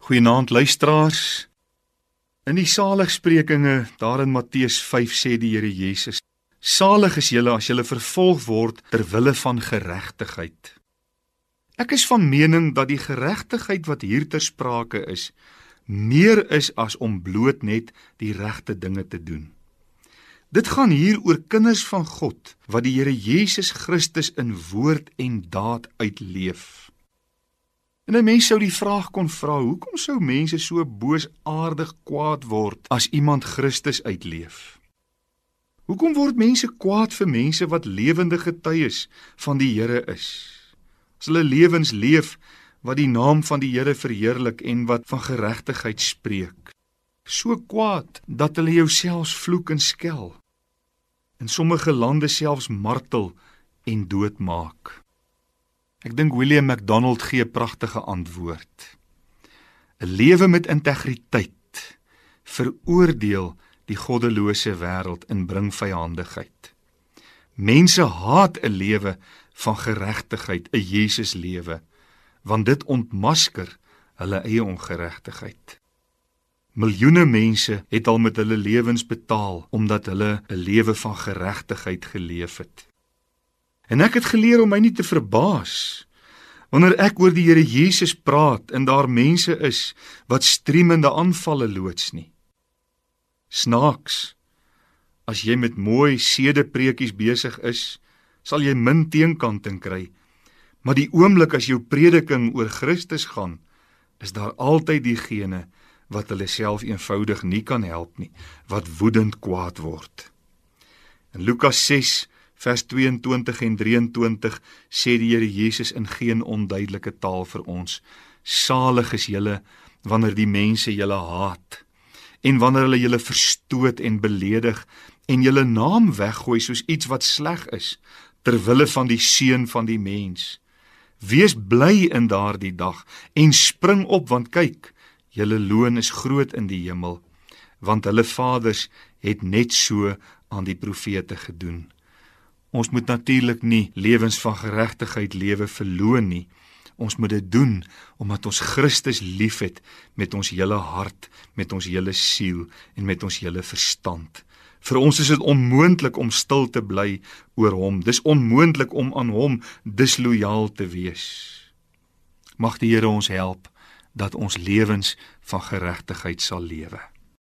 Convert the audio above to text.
Goeienaand luisteraars. In die saligsprekinge daar in Matteus 5 sê die Here Jesus: Salig is julle as julle vervolg word ter wille van geregtigheid. Ek is van mening dat die geregtigheid wat hier ter sprake is, meer is as om bloot net die regte dinge te doen. Dit gaan hier oor kinders van God wat die Here Jesus Christus in woord en daad uitleef. En 'n mens sou die vraag kon vra, hoekom sou mense so boosaardig kwaad word as iemand Christus uitleef? Hoekom word mense kwaad vir mense wat lewende getuies van die Here is? As hulle lewens leef wat die naam van die Here verheerlik en wat van geregtigheid spreek. So kwaad dat hulle jouself vloek en skel. In sommige lande selfs martel en doodmaak. Ek dink William McDonald gee 'n pragtige antwoord. 'n Lewe met integriteit veroordeel die goddelose wêreld en bring vyandigheid. Mense haat 'n lewe van geregtigheid, 'n Jesus lewe, want dit ontmasker hulle eie ongeregtigheid. Miljoene mense het al met hulle lewens betaal omdat hulle 'n lewe van geregtigheid geleef het. En ek het geleer om my nie te verbaas wanneer ek oor die Here Jesus praat en daar mense is wat striemende aanvalle loods nie. Snaaks. As jy met mooi sedepreekies besig is, sal jy min teenkanting kry. Maar die oomblik as jou prediking oor Christus gaan, is daar altyd diegene wat hulle self eenvoudig nie kan help nie, wat woedend kwaad word. In Lukas vers 22 en 23 sê die Here Jesus in geen onduidelike taal vir ons: Salig is julle wanneer die mense julle haat en wanneer hulle julle verstoot en beledig en julle naam weggooi soos iets wat sleg is ter wille van die seun van die mens. Wees bly in daardie dag en spring op want kyk, julle loon is groot in die hemel, want hulle vaders het net so aan die profete gedoen. Ons moet natuurlik nie lewens van geregtigheid lewe verloon nie. Ons moet dit doen omdat ons Christus liefhet met ons hele hart, met ons hele siel en met ons hele verstand. Vir ons is dit onmoontlik om stil te bly oor hom. Dis onmoontlik om aan hom dislojaal te wees. Mag die Here ons help dat ons lewens van geregtigheid sal lewe.